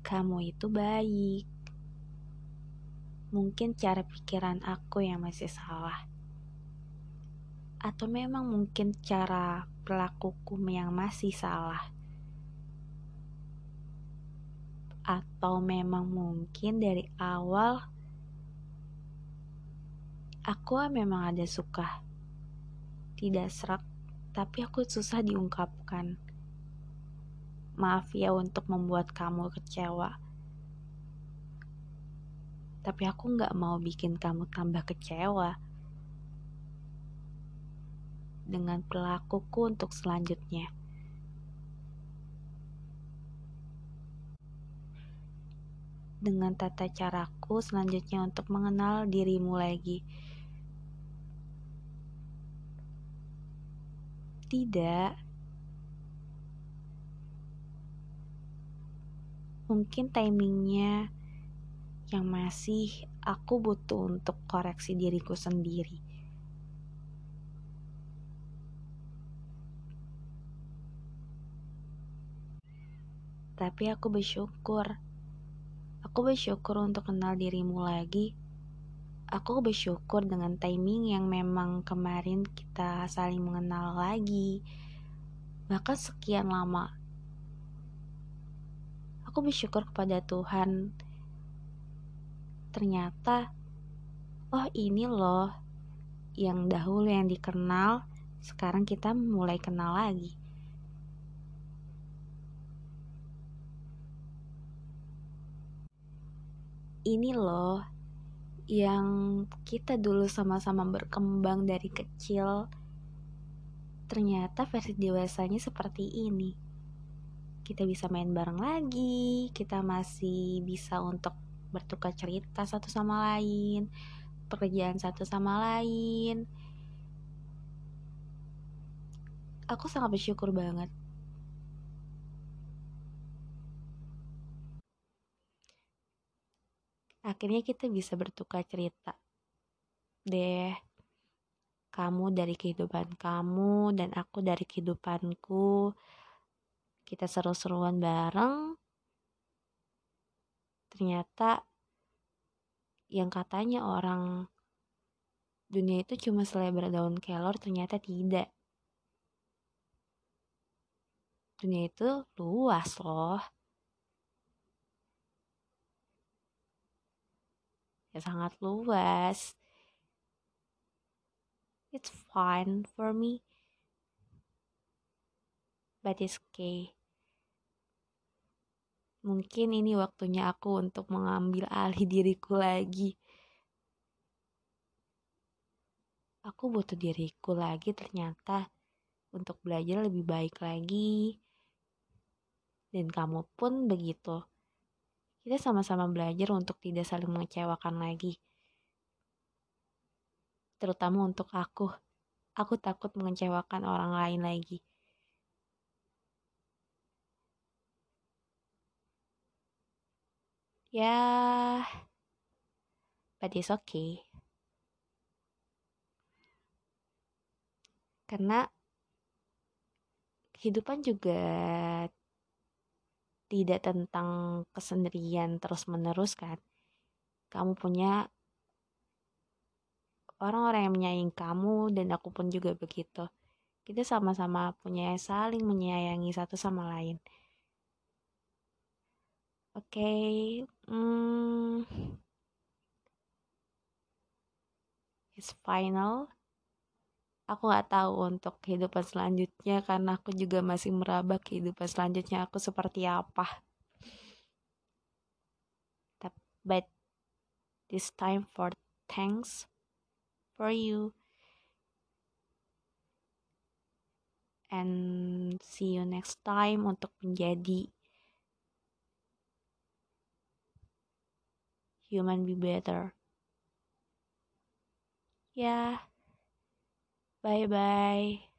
kamu itu baik. Mungkin cara pikiran aku yang masih salah. Atau memang mungkin cara pelakuku yang masih salah. Atau memang mungkin dari awal aku memang ada suka. Tidak serak, tapi aku susah diungkapkan Maaf ya untuk membuat kamu kecewa. Tapi aku gak mau bikin kamu tambah kecewa dengan pelakuku untuk selanjutnya. Dengan tata caraku selanjutnya untuk mengenal dirimu lagi. Tidak, mungkin timingnya yang masih aku butuh untuk koreksi diriku sendiri. Tapi aku bersyukur. Aku bersyukur untuk kenal dirimu lagi. Aku bersyukur dengan timing yang memang kemarin kita saling mengenal lagi. Bahkan sekian lama aku bersyukur kepada Tuhan. Ternyata, oh ini loh yang dahulu yang dikenal, sekarang kita mulai kenal lagi. Ini loh yang kita dulu sama-sama berkembang dari kecil. Ternyata versi dewasanya seperti ini kita bisa main bareng lagi, kita masih bisa untuk bertukar cerita satu sama lain, pekerjaan satu sama lain. Aku sangat bersyukur banget. Akhirnya kita bisa bertukar cerita. Deh, kamu dari kehidupan kamu dan aku dari kehidupanku kita seru-seruan bareng. Ternyata yang katanya orang dunia itu cuma selebar daun kelor ternyata tidak. Dunia itu luas loh. Ya sangat luas. It's fine for me. But it's okay Mungkin ini waktunya aku untuk mengambil alih diriku lagi. Aku butuh diriku lagi ternyata untuk belajar lebih baik lagi. Dan kamu pun begitu. Kita sama-sama belajar untuk tidak saling mengecewakan lagi. Terutama untuk aku. Aku takut mengecewakan orang lain lagi. Ya, but it's okay. Karena kehidupan juga tidak tentang kesendirian terus-menerus kan. Kamu punya orang-orang yang menyayangi kamu dan aku pun juga begitu. Kita sama-sama punya saling menyayangi satu sama lain. Oke, okay. hmm, it's final. Aku gak tahu untuk kehidupan selanjutnya karena aku juga masih meraba kehidupan selanjutnya aku seperti apa. But this time for thanks for you. And see you next time untuk menjadi human be better. Yeah. Bye bye.